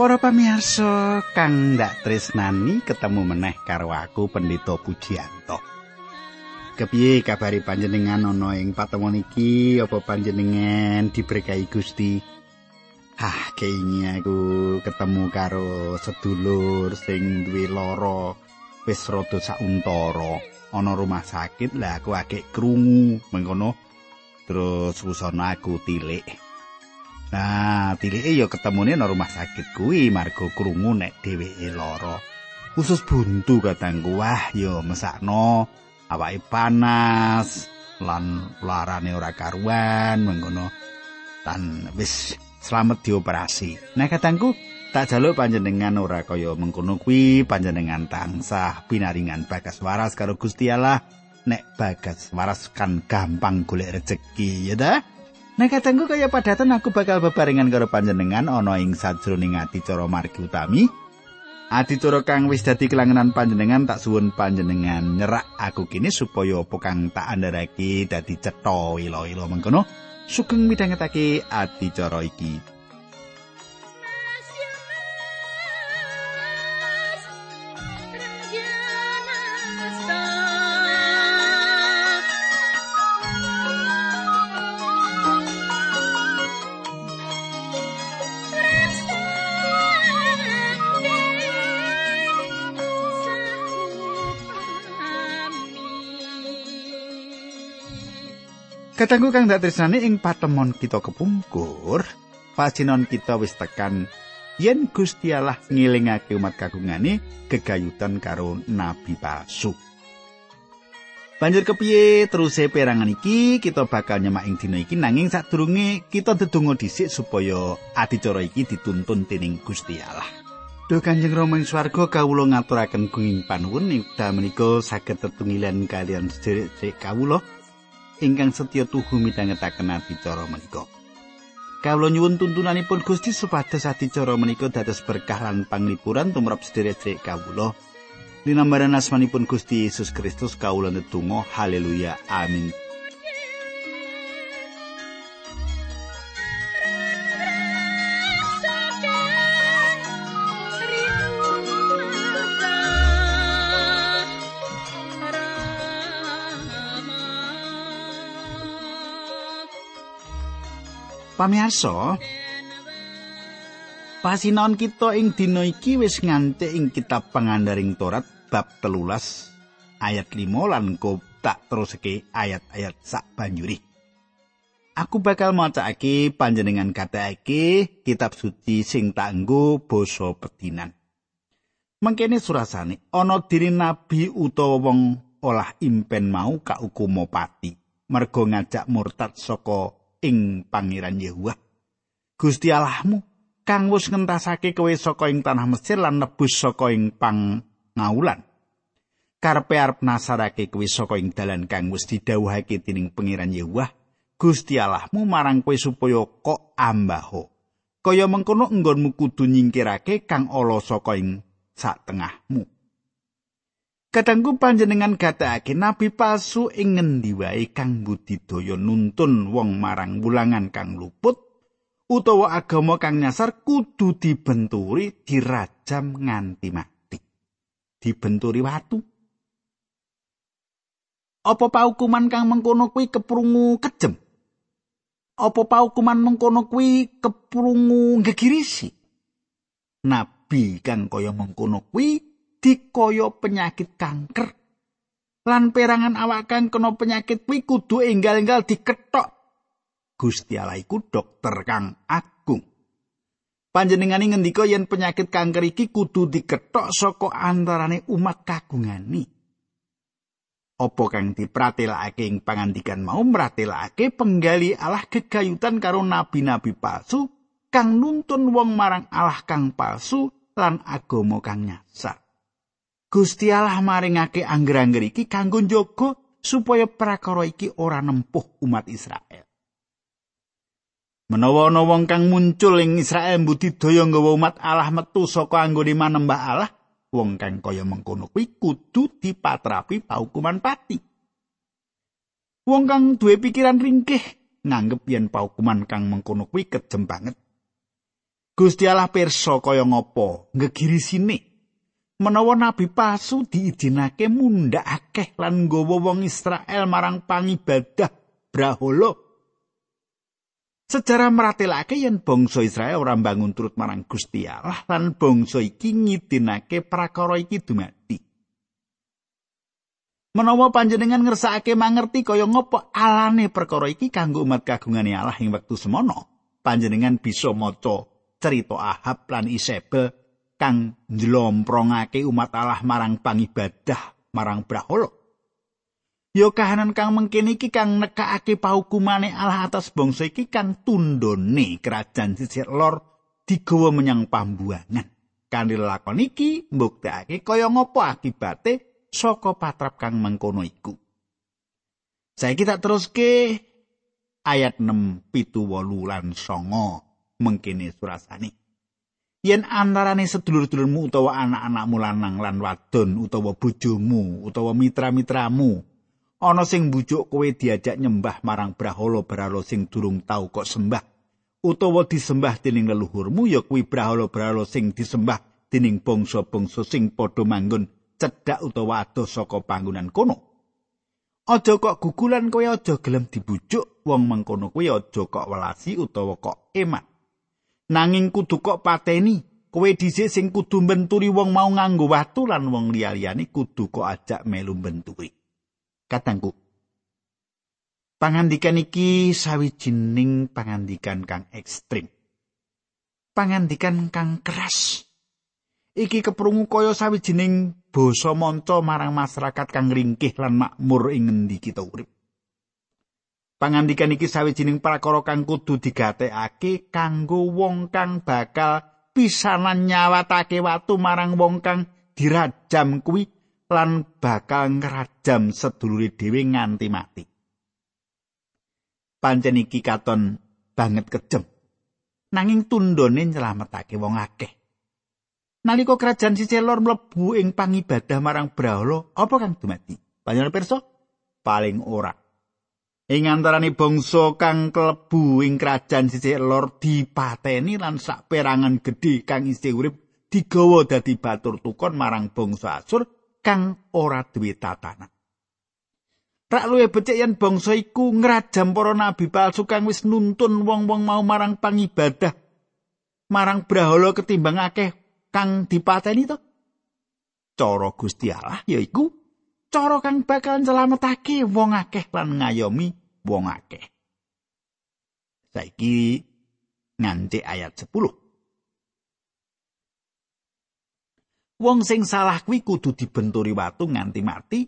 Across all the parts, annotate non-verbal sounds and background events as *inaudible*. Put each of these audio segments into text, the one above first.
Para pamirsa kang ndak tresnani ketemu meneh karo aku Pendeta Pujianto. Kepiye kabari panjenengan ana ing patemon iki? Apa panjenengan diberkahi Gusti? Hah, keingi aku ketemu karo sedulur sing duwe lara wis rada sauntara ana rumah sakit lah aku akeh krungu mengkono terus wusana aku tilik. Nah, tilike ya ketemune nang rumah sakit kuwi marga krungu nek dheweke lara. Khusus buntu katangku wah ya mesakno awake panas lan larane ora karuan mengkono. Tan wis slamet dioperasi. Nah katangku tak jaluk panjenengan ora kaya mengkono kuwi panjenengan tansah pinaringan bagas waras karo Gusti Allah nek bagas waras kan gampang golek rejeki ya dah. Nek katengku kaya padatan aku bakal bebarengan karo panjenengan ana ing sajroning adicara margi utami. Adicara kang wis dadi kelangenan panjenengan tak suwun panjenengan nyerak aku kini supaya apa kang tak andharake dadi cetha ilo-ilo mengkono. Sugeng midhangetake adicara iki. Katanggu kang dak tresnane ing patemon kita kepungkur, pasinon kita wis tekan yen Gusti Allah ngilingake umat kagungane gegayutan karo nabi palsu. Banjur kepiye terus perangan iki kita bakal nyemak ing dina iki nanging sadurunge kita ndedonga dhisik supaya adicara iki dituntun dening Gusti Allah. Duh Kanjeng Rama ing swarga kawula ngaturaken gunging panuwun menika saged tetunggilan kalian sedherek kawula. Ingkang setya tuhu midhangetaken adicara menika. Kawula nyuwun tuntunanipun Gusti supados adicara menika dados berkah lan panglipuran tumrap sedherek kawula. Dinambaran asmanipun Gusti Yesus Kristus kawula netunggal haleluya amin. Pamiarsa, pasinon kita ing dina iki wis nganti ing kitab pangandaring Torat bab telulas ayat 5 lan tak teruske ayat-ayat sak banjuri. Aku bakal macake panjenengan katake kitab suci sing tanggo basa petinan. Mangkene surasane ana diri nabi utawa wong olah impen mau kaukumo pati mergo ngajak murtad saka ing pangeran Yehuwa. Gusti Allahmu kang wis ngentasake kowe saka ing tanah Mesir lan nebus saka ing pangaulan. Karpe arep nasarake kowe saka ing dalan kang wis didhawuhake dening pangeran Yehuwa. Gusti Allahmu marang kowe supaya kok ambaho. Kaya mengkono enggonmu kudu nyingkirake kang ala saka ing sak tengahmu. Kadangku panjenengan gatekake nabi palsu ing ngendi wae kang budidaya nuntun wong marang wulangan kang luput utawa agama kang nyasar kudu dibenturi dirajam nganti mati. Dibenturi watu. Apa paukuman kang mengkono kuwi keprungu kejem? Apa paukuman mengkono kuwi keprungu gegirisi? Nabi kang kaya mengkono kuwi dikaya penyakit kanker. Lan perangan awak kang kena penyakit kuwi kudu enggal-enggal diketok. Gusti Allah iku dokter kang agung. Panjenengane ngendika yen penyakit kanker iki kudu diketok saka antarane umat kagungani apa kang dipratelake ing pangandikan mau mratelake penggali Allah gegayutan karo nabi-nabi palsu kang nuntun wong marang Allah kang palsu lan agama kang nyasar Gusti Allah maringake angger-angger iki kanggo njaga supaya prakara iki ora nempuh umat Israel. Menawa ana wong kang muncul ing Israel budidaya nggawa umat Allah metu saka anggone manembah Allah, wong kang kaya mengkono kuwi kudu dipatrapi paukuman pati. Wong kang duwe pikiran ringkih nganggep yen paukuman kang mengkono kuwi kejem banget. Gusti Allah pirsa kaya ngapa ngegirisine menawa nabi palsu diidinake mundhak akeh lan nggawa wong Israel marang pangibadah brahala. Sejarah meratelake yen bangsa Israel ora bangun turut marang Gusti Allah lan bangsa iki ngidinake prakara iki dumati. Menawa panjenengan ngersakake mangerti kaya ngapa alane perkara iki kanggo umat kagungane Allah ing wektu semono, panjenengan bisa maca cerita Ahab lan Isabel kang njlomprongake umat Allah marang pangibadah marang brahala. Yo kahanan kang mengkene iki kang nekakake paukumane Allah atas bangsa iki kang tundone kerajaan sisir lor digawa menyang pambuangan. Kanthi lakon iki mbuktekake kaya ngapa akibate saka patrap kang mengkono iku. Saiki tak teruske ayat 6 pitu wolu lan songo. mengkene surasane. Yen antarane sedulur-sedulurmu utawa anak-anakmu lanang lan wadon utawa bojomu utawa mitra-mitramu ana sing bujuk kowe diajak nyembah marang brahala-brahala sing durung tau kok sembah utawa disembah dening leluhurmu ya kuwi brahala-brahala sing disembah dening bangsa-bangsa sing padha manggon cedhak utawa adoh saka panggonan kono. Aja kok gugulan kowe aja gelem dibujuk wong mengkono kuwi aja kok welasi utawa kok emat. Nanging kudu kok pateni kowe dhisik sing kudu mbenturi wong mau nganggo watu lan wong liya-liyane kudu kok ajak melu mbenturi. Katangku pangandikan iki sawijining pangandikan kang ekstrim. Pangandikan kang keras. Iki keprungu kaya sawijining basa manca marang masyarakat kang ringkih lan makmur ing ngendi kita urip Pangandikan iki sawijining prakara kang kudu digatekake kanggo wong kang bakal pisanan nyawatake watu marang wong kang dirajam kuwi lan bakal ngrajam sedulure dhewe nganti mati. Pancen iki katon banget kejem. Nanging tundone nyelametake wong akeh. Nalika kerajaan Sicelor mlebu ing pangibadah marang Brahala, apa kang dumati? Panjenengan pirsa? Paling ora. Ing antaraning bangsa kang klebu ing kerajaan sisih lor dipateni lan saperangan gedhe kang isih urip digawa dadi batur tukon marang bangsa Asur kang ora duwe tatanan. Rak luwe becik yen bangsa iku ngrajam para nabi palsu kang wis nuntun wong-wong mau marang pangibadah marang brahala ketimbang akeh kang dipateni to. Cara Gusti Allah yaiku cara kang bakal nyelametake wong akeh lan ngayomi wong akeh. Saiki nganti ayat 10. Wong sing salah kuwi kudu dibenturi watu nganti mati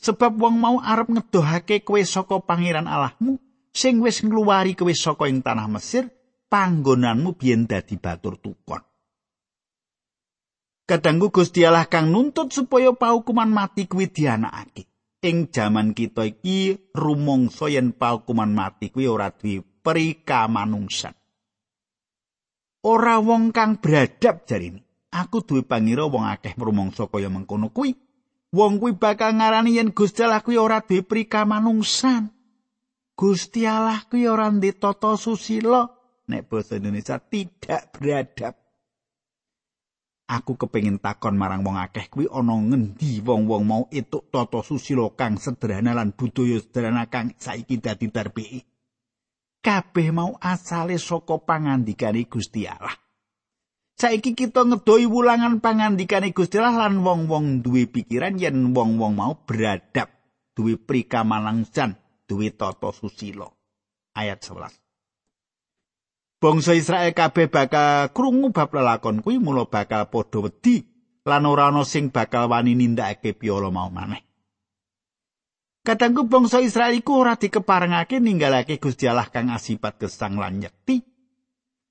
sebab wong mau arep ngedohake kowe saka pangeran Allahmu sing wis ngluwari kowe saka ing tanah Mesir panggonanmu biyen dadi batur tukon. Kadangku Gusti Allah kang nuntut supaya paukuman mati kuwi dianakake. Ing jaman kita iki rumangsa yen paukuman mati kuwi ora duwe prikamanungsan. Ora wong kang beradab jarine. Aku duwe pangira wong akeh rumangsa kaya mengkono kuwi. Wong kuwi bakal ngarani yen Gusti Allah kuwi ora duwe prikamanungsan. Gusti Allah kuwi ora ndek tata susila. Nek basa Indonesia tidak beradab. Aku kepengin takon marang wong akeh kuwi ana ngendi wong-wong mau etuk tata susila kang sederhana lan budaya sederhana kang saiki dadi tarbeki kabeh mau asale saka pangandikane Gusti Allah. Saiki kita ngedoi wulangan pangandikane Gusti Allah lan wong-wong duwe pikiran yen wong-wong mau beradab duwe prikamalangsan duwe tata susila. Ayat 11 Bangsa Israel kabeh bakal krungu bab lelakon kuwi mula bakal padha wedi lan ora ana sing bakal wani nindakake piolo mau maneh. Kadangku bangsa Israel iku ora dikeparengake ninggalake Gusti Allah kang asipat gesang lan nyekti.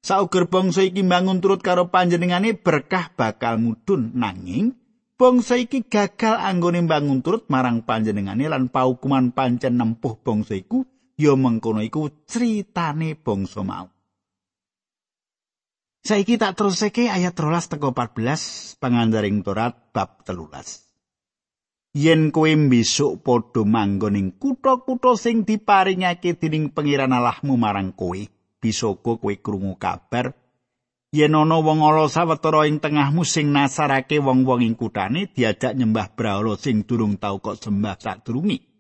Sauger bangsa iki bangun turut karo panjenengane berkah bakal mudhun nanging bangsa iki gagal anggone bangun turut marang panjenengane lan paukuman pancen nempuh bangsa iku ya mengkono iku critane bangsa mau. Saiki tak terusake ayat 13 teko 14 pangandaring Torat bab telulas. Yen kowe besok padha manggon ing kutha-kutha sing diparingake dening pangeran Allahmu marang kowe, bisa kowe krungu kabar yen ana wong ala sawetara ing tengahmu sing nasarake wong-wong ing kutane diajak nyembah brahala sing durung tau kok sembah sadurunge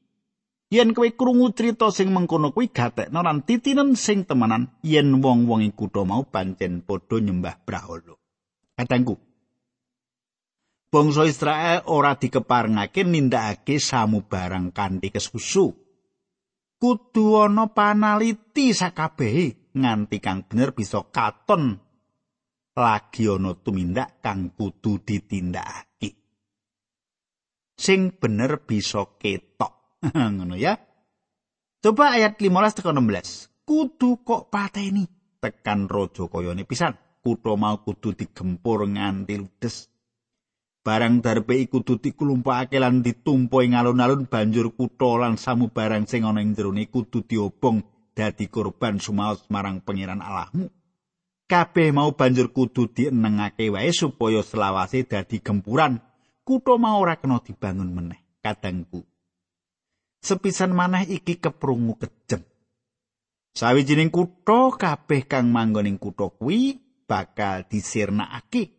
yen kowe krungu crita sing mengkono kuwi gatekno lan titinen sing temenan yen wong-wong ing kutha mau pancen padha nyembah brahala katangku Bangsa Israel ora dikeparengake nindakake samubarang kanthi kesusu. Kudu ana panaliti sakabehe nganti kang bener bisa katon lagi ana tumindak kang kudu ditindakake. Sing bener bisa ketok. *laughs* Ngono ya. Coba ayat 15 tekan 16. Kudu kok pateni tekan raja kayane pisan. Kutha mau kudu digempur nganti ludes. Barang darpe iku kudu diklumpukake lan ditumpu ing alun-alun banjur kutha lan samu barang sing ana ing jero kudu diobong dadi korban sumaos marang pangeran Allahmu. kabeh mau banjur kudu dienengake wae supaya selawase dadi gempuran kutha mau ora kena dibangun meneh kadangku sepisan maneh iki keprungu kejem sawijining kutha kabeh kang manggon ing kutha kuwi bakal disirnakake.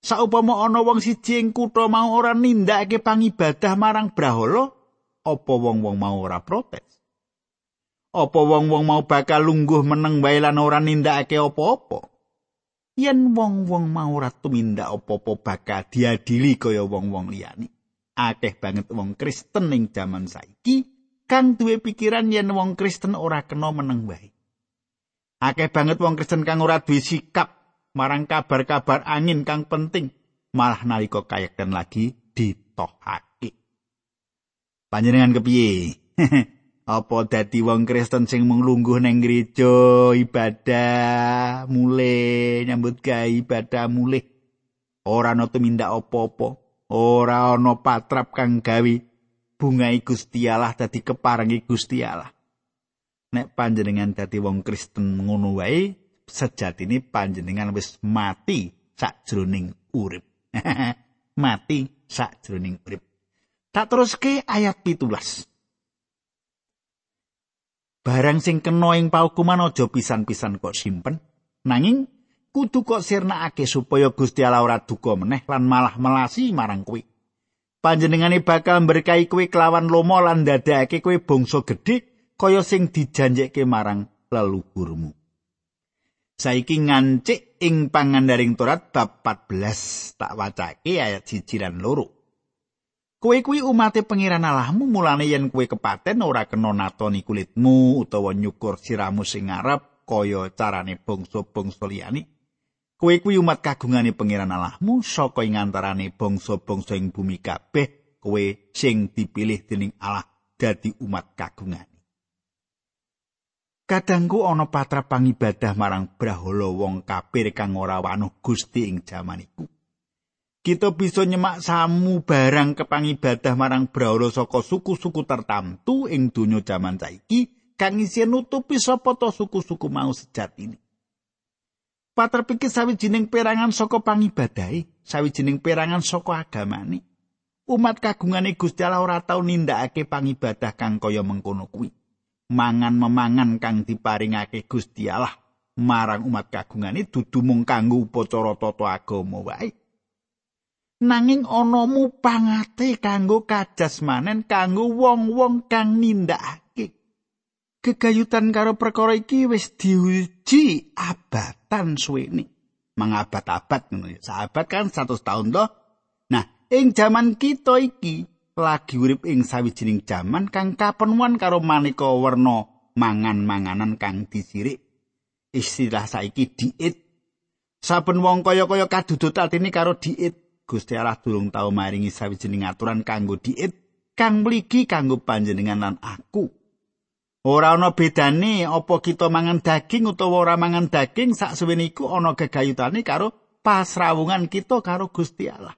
Saupama ana wong siji ing kutha mau ora nindakake pangibadah marang brahala apa wong-wong mau ora protes? Apa wong-wong mau bakal lungguh meneng wae lan ora nindakake apa-apa? Yen wong-wong mau ora tumindak apa-apa bakal diadili kaya wong-wong liyane akeh banget wong Kristen ning jaman saiki kang duwe pikiran yen wong Kristen ora kena meneng wae. Akeh banget wong Kristen kang ora duwe sikap marang kabar-kabar angin kang penting malah nalika kayekten lagi ditohake. Panjenengan kepiye? *laughs* Apa dadi wong Kristen sing mung lungguh nang gereja ibadah mulih nyambut gawe ibadah mulih? Ora ana tumindak apa-apa ora ana patrap kang gawe bunga Gusti Allah dadi keparengi Gusti Allah. Nek panjenengan dadi wong Kristen ngono wae sejatine panjenengan wis mati sakjroning urip. *laughs* Mati sakjroning urip. Tak teruske ayat pitulas. Barang sing kena ing paukuman aja pisan-pisan kok simpen nanging kudu kok sirnakake supaya Gusti Allah ora duka meneh lan malah melasi marang kowe. Panjenengane bakal berkahi kowe kelawan lomo lan dadekake kowe bangsa gedhe kaya sing dijanjekke marang leluhurmu. Saiki ngancik ing pangandaring Torat bab 14 tak wacake ayat 1 lan loro. Kowe kuwi umate pangeran Allahmu mulane yen kowe kepaten ora kena natoni kulitmu utawa nyukur siramu sing ngarep kaya carane bangsa-bangsa liyane. Kowe kuwi umat kagungane pangeran Allahmu saka ing antarane bangsa-bangsa ing bumi kabeh kowe sing dipilih dening Allah dadi umat kagungane. Kadangku ana patra pangibadah marang brahala wong kafir kang ora wanuh Gusti ing jaman iku. kita bisa nyemak samu barang kepangibadah marang brahala saka suku-suku tertamtu ing donya jaman saiki kang isih nutupi sapa to suku-suku mau sejatine. Pater pikir sawijining perangan saka pangibadahe, sawijining perangan saka agamane. Umat kagungane Gusti Allah ora tau nindakake pangibadah kang kaya mengkono kuwi. Mangan memangan kang diparingake Gusti Allah marang umat kagungane dudu mung kanggo upacara tata agama wae. nanging ana mupangate kanggo kajasmanen kanggo wong-wong kang nindakake gegayutan karo perkara iki wis diuji abatan suwene mangabad-abad ngono ya. Sahabat kan 100 tahun to nah ing jaman kita iki lagi urip ing sawijining jaman kang kapenuan karo maneka werna mangan-manganan kang disirik. Istilah saiki diet saben wong kaya-kaya kadudut atine karo diet Gusti Allah durung tau maringi sawijining aturan kanggo diet kang mligi kanggo panjenengan lan aku. Ora ana bedane apa kita mangan daging utawa ora mangan daging sak suwene iku ana gegayutane karo pasrawungan kita karo Gusti Allah.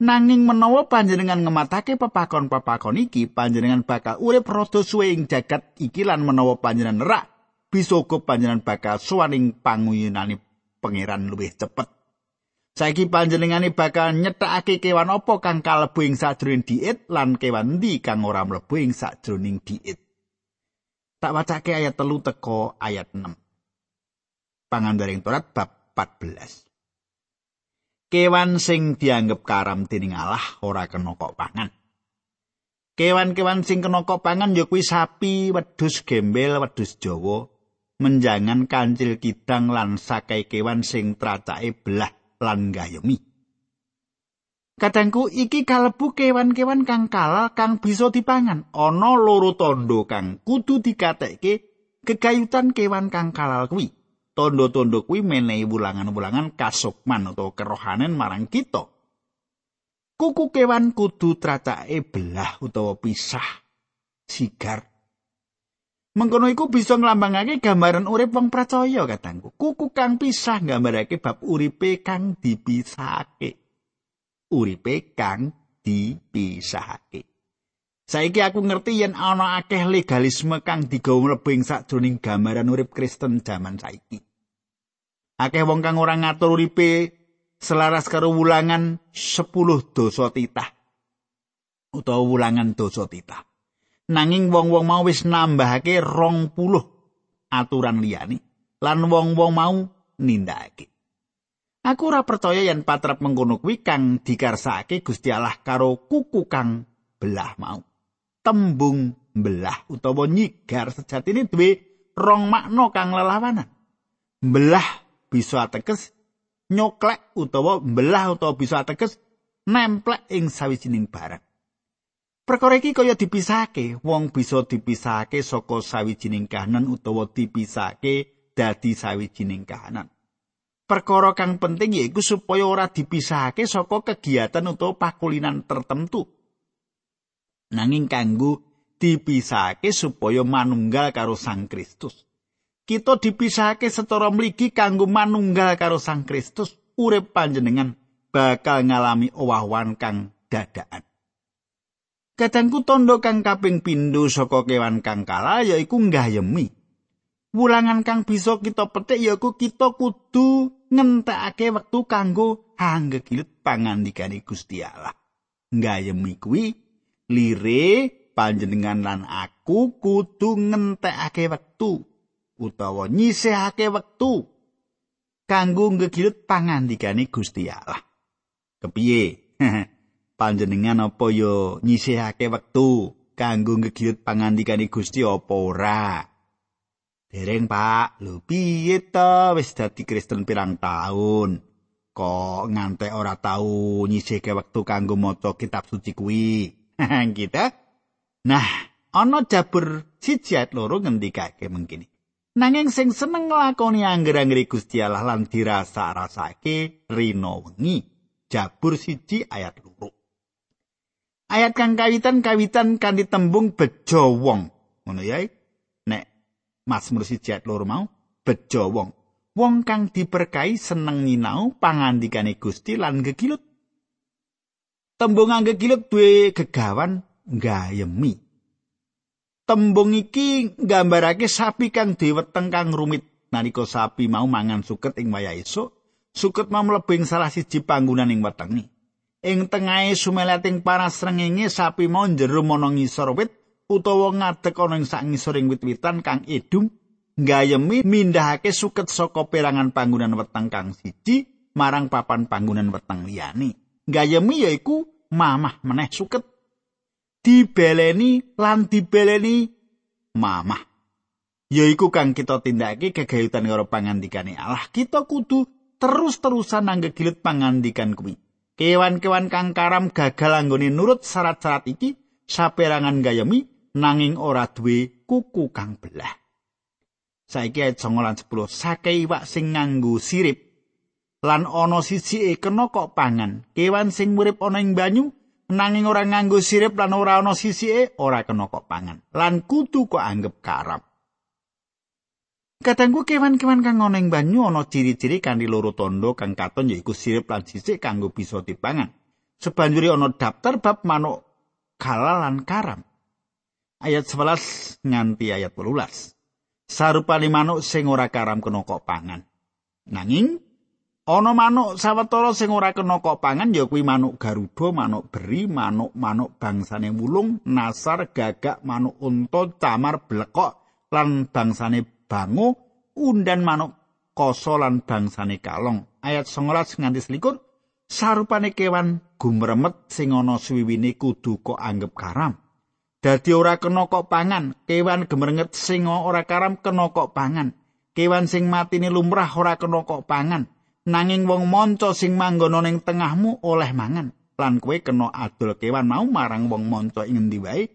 Nanging menawa panjenengan ngematake pepakon-pepakon iki, panjenengan bakal urip rada suwe ing jagat iki lan menawa panjenengan rak bisa uga panjenengan bakal suwaning panguyunane pangeran luwih cepet. Saiki panjenengane bakal nyetakake kewan apa kang kalebu ing sajroning diet lan kewan ndi kang ora mlebu ing sajroning diet. Tak wacake ayat telu teko ayat 6. pangandaring Torat bab 14. Kewan sing dianggep karam dening Allah ora kena kok pangan. Kewan-kewan sing kena kok pangan ya kuwi sapi, wedhus gembel, wedhus Jawa, menjangan kancil kidang lan sakai kewan sing tracake belah lan gayemi. Kadangku iki kalebu kewan-kewan kang kalal kang bisa dipangan. Ana loro tondo kang kudu dikatekke kegayutan kewan kang kalal kuwi. tondo-tondo kuwi menehi wulangan-wulangan kasukman utawa kerohanen marang kita. Kuku kewan kudu tracake belah utawa pisah sigar. Mengkono iku bisa nglambangake gambaran urip wong percaya katangku. Kuku kang pisah nggambarake bab uripe kang dipisahake. Uripe kang dipisahake. Saiki aku ngerti yen ana akeh legalisme kang digawa mlebu ing sakjroning gambaran urip Kristen jaman saiki. Akeh wong kang ora ngatur uripe selaras karo wulangan 10 dosa titah utawa wulangan dosa titah. Nanging wong-wong mau wis nambahake 20 aturan liyane lan wong-wong mau nindakake. Aku ora percaya yen patrap mengkono kuwi kang dikarsake Gusti Allah karo kuku kang belah mau. tembung belah utawa nyigar sejatine duwe rong makna kang lelawanan. Belah bisa ateges nyoklek utawa belah utawa bisa ateges nemplek ing sawijining barang. Perkara iki kaya dipisahake, wong bisa dipisahake saka sawijining kahanan utawa dipisahake dadi sawijining kahanan. Perkara kang penting yaiku supaya ora dipisahake saka kegiatan utawa pakulinan tertentu. nanging kanggo dipisahake supaya manunggal karo Sang Kristus. Kita dipisahake secara mligi kanggo manunggal karo Sang Kristus, urip panjenengan bakal ngalami owah-owahan kang dadaan. Kadangku tondo kang kaping pindho saka kewan kang kala yaiku nggayemi. Wulangan kang bisa kita petik yaiku kita kudu ngentekake wektu kanggo hanggegilut pangandikane Gusti Allah. Nggayemi kuwi lire panjenengan lan aku kudu ngentekake wektu utawa nyisihake wektu kanggo ngegilut pangandikane Gusti Allah. Kepiye? *laughs* panjenengan apa yo nyisihake wektu kanggo ngegilut pangandikane Gusti apa ora? Dereng, Pak. Lho piye to wis dadi Kristen pirang taun? Kok ngantek ora tau nyisihke wektu kanggo maca kitab suci kuwi? *laughs* kita. Nah, ana jabur siji ayat loro ngendikake mengkini. Nanging sing seneng nglakoni angger-anggere Gusti Allah lan dirasa-rasake rino wengi. Jabur siji ayat loro. Ayat kang kawitan-kawitan kan ditembung bejo wong. Ngono ya. Mazmur loro mau bejo wong. Wong kang diberkahi seneng nyinau pangandikane Gusti lan gegilut Tembung angge kilut duwe gegawan nggayemi. Tembung iki nggambarake sapi kang diweteng kang rumit nalika sapi mau mangan suket ing wayah esuk, suket mau mlebu ing salah siji panggonan ing wetengi. Ing tengahe sumeleting panas srengenge sapi mau njero ana ngisor wit utawa ngadeg ana ing sak ngisoring wit-witan kang edum nggayemi mindahake suket saka perangan panggonan weteng kang siji marang papan panggonan weteng liyane. Gayemi yaiku mamah meneh suket. Dibeleni lan dibeleni mamah. Yaiku kang kita tindakake kegayutan karo pangandikane Allah. Kita kudu terus-terusan nanggegilut pangandikan kuwi. Kewan-kewan kang karam gagal anggone nurut syarat-syarat iki saperangan gayemi nanging ora duwe kuku kang belah. Saiki ayat 9 lan 10 sake iwak sing nganggo sirip lan ana sisike kena kok pangan. Kewan sing urip ana ing banyu nanging ora nganggo sirip lan ora ana sisike ora kena kok pangan. Lan kudu kok anggap karam. Katanggu kewan-kewan kang ana ing banyu ana ciri-ciri kanthi loro tondo kang katon yaiku sirip lan sisik kanggo bisa dipangan. Sebanjuri ana daftar bab manuk kala lan karam. Ayat 11 nganti ayat 18. Sarupane manuk sing ora karam kena kok pangan. Nanging Ana manuk sawetara sing ora kena kok pangan ya kuwi manuk garuda, manuk beri, manuk-manuk bangsane wulung, nasar, gagak, manuk unta, camar, blekok lan bangsane bangu, undan manuk koso lan bangsane kalong. Ayat 19 nganti 21 sarupane kewan gumremet sing ana suwiwine kudu kok anggap karam. Dadi ora kena kok pangan, kewan gemrenget sing ora karam kena kok pangan. Kewan sing matine lumrah ora kena kok pangan. Nanging wong manca sing manggono ning tengahmu oleh mangan. Lan kowe kena adol kewan mau marang wong manca ing endi wae.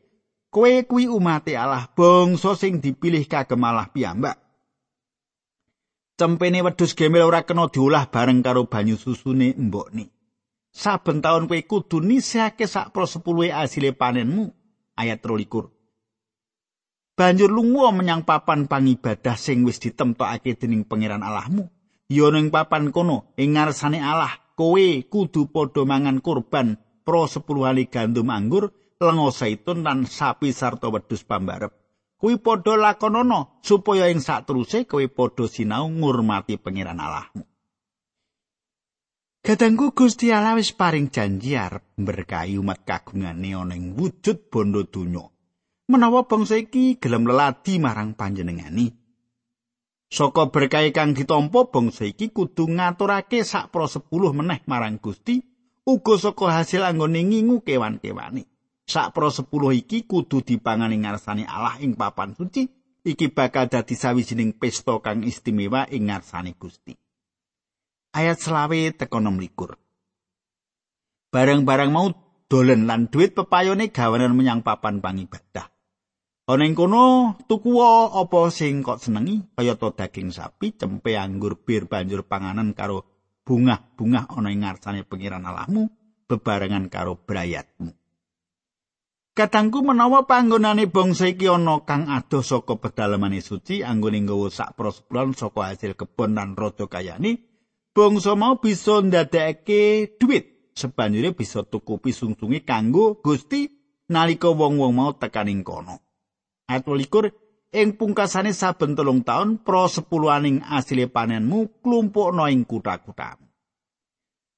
Kowe kuwi umat Allah, bangsa sing dipilih kagem Allah piyambak. Cempene wedhus gemel ora kena diolah bareng karo banyu susune mbokne. Saben taun kowe kudu nisihake sak pro sepuluhe asile panenmu. Ayat 23. Banjur lunga menyang papan pangibadah sing wis ditemtokake dening pangeran Allahmu. Ya ning papan kono ing ngarsane Allah, kowe kudu padha mangan kurban pro 10 ali gandum anggur, lenga zaitun lan sapi sarta wedhus pambarep. Kuwi padha lakonono supaya ing sateruse kowe padha sinau ngurmati pangeran Allahmu. Kadangku Gusti Allah wis paring janji arep berkahi umat kagungane ana ing wujud bondo donya. Menawa bangsa iki gelem leladi marang panjenengani. Saka berkahi kang ditampa bangsa iki kudu ngaturake sak pro 10 meneh marang Gusti uga saka hasil anggone ngingu kewan-kewane. Sak pro 10 iki kudu dipangani ngarsane Allah ing papan suci. Iki bakal dadi sawijining pesta kang istimewa ing ngarsane Gusti. Ayat selawe teko nom likur. Barang-barang mau dolen lan duit pepayone gawanan menyang papan pangibadah. Ana ing kono tuku apa sing kok senengi kaya to daging sapi, cempe anggur bir banjur panganan karo bungah-bungah ana ing ngarsane pengiran Allahmu bebarengan karo brayatmu. Katangku menawa panggonane bangsa iki ana kang adoh saka pedalemane suci anggone nggawa sak prospulan saka hasil kebon lan rada kayane, bangsa mau bisa ndadekake dhuwit sebanjure bisa tuku pisungsunge kanggo Gusti nalika wong-wong mau tekaning kono. Ayat 21 ing pungkasane saben telung taun pro sepuluhaning asile panenmu klumpukno ing kutha-kuthamu.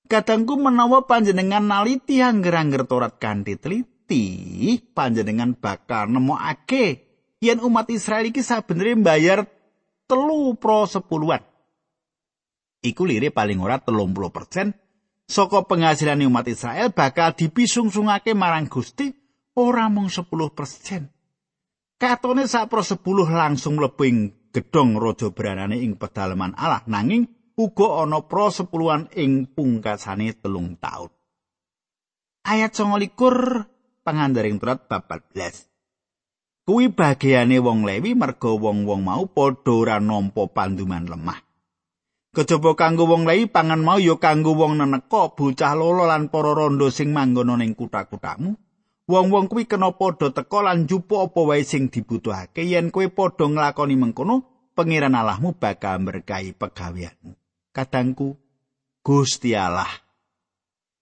Kadangku menawa panjenengan naliti angger-angger Torat kanthi teliti, panjenengan bakal nemokake yen umat Israel iki sabenere mbayar telu pro sepuluhan. Iku lire paling ora 30% saka penghasilan umat Israel bakal dipisungsungake marang Gusti ora mung 10%. Katone sak pro 10 langsung ing gedhong raja beranane ing pedalaman Allah nanging uga ana pro 10-an ing pungkasane telung taun. Ayat 29 pangandaring turat bab 14. Kuwi bagiane wong Lewi merga wong-wong mau padha ora nampa panduman lemah. Kejaba kanggo wong lai pangan mau ya kanggo wong neneka bocah lolo lan para rondo sing manggon ning kutha-kuthamu. Wong-wong kuwi kena padha teka lan jupo apa wae sing dibutuhake yen kowe padha nglakoni mengkono, pangeran Allahmu bakal berkahi pegaweanmu. Kadangku Gusti Allah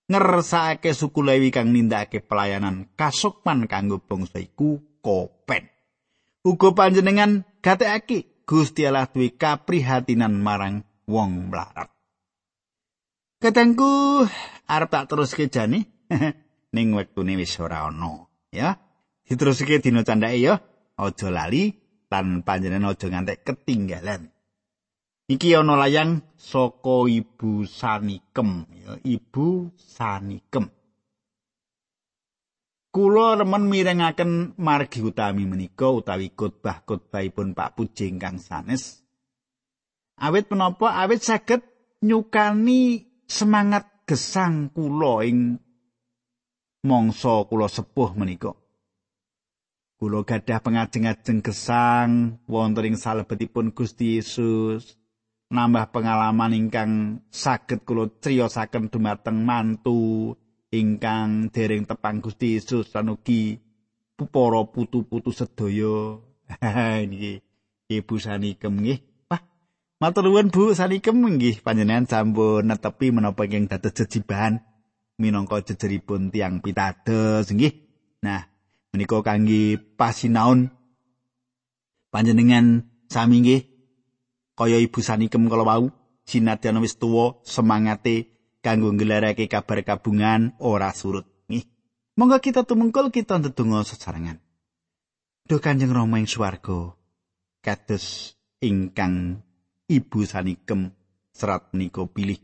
ngersake suku Lewi kang nindakake pelayanan kasukman kanggo bangsa iku kopen. Uga panjenengan gatekake Gusti Allah duwe kaprihatinan marang wong mlarat. Katengku arep tak teruske jane *laughs* ning wektune wis ora ana ya. Diteruske dina candake ya. Aja lali lan panjenengan aja ngantek ketinggalan. Iki ana layang saka Ibu Sanikem ya, Ibu Sanikem. Kula remen mirengaken margi utami menika utawi khotbah-khotbahipun Pak Puji ingkang sanes Awit menapa awit saged nyukani semangat gesang kula ing mangsa kula sepuh menika. Kula gadah pengajeng-ajeng gesang wonten ing salebetipun Gusti Yesus. Nambah pengalaman ingkang saged kula criyosaken dumateng mantu ingkang dereng tepang Gusti Yesus lan ugi para putu-putu sedaya. *laughs* Niki Ibu Sani nggih. Matur nuwun Bu sanikem nggih panjenengan sampun netepi menapa ingkang dados jejiban minangka jejeripun tiang pitados nggih. Nah, menika kangge pasinaon panjenengan sami nggih kaya Ibu sanikem kala wau sinadyan wis tuwa semangate kanggo nggelarake kabar kabungan ora surut nggih. Monggo kita tumungkul kita ndedonga sesarengan. Duh Kanjeng Rama ing swarga kados ingkang Ibu sanikem serat menika pilih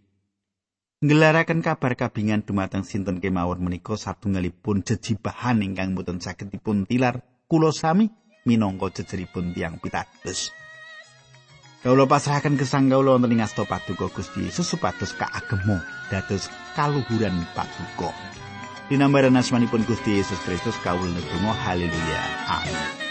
Ngelaraken kabar kabingan dumateng sinten kemawon menika satunggalipun jejibahan ingkang boten saged dipun tilar kula sami minangka jejeripun tiang pitados. Kawula pasrahaken gesang kawula wonten ing asta paduka Gusti Yesus supados kaagemo dados kaluhuran paduka. Dinambaran asmanipun Gusti Yesus Kristus kawula nedonga haleluya. Amin.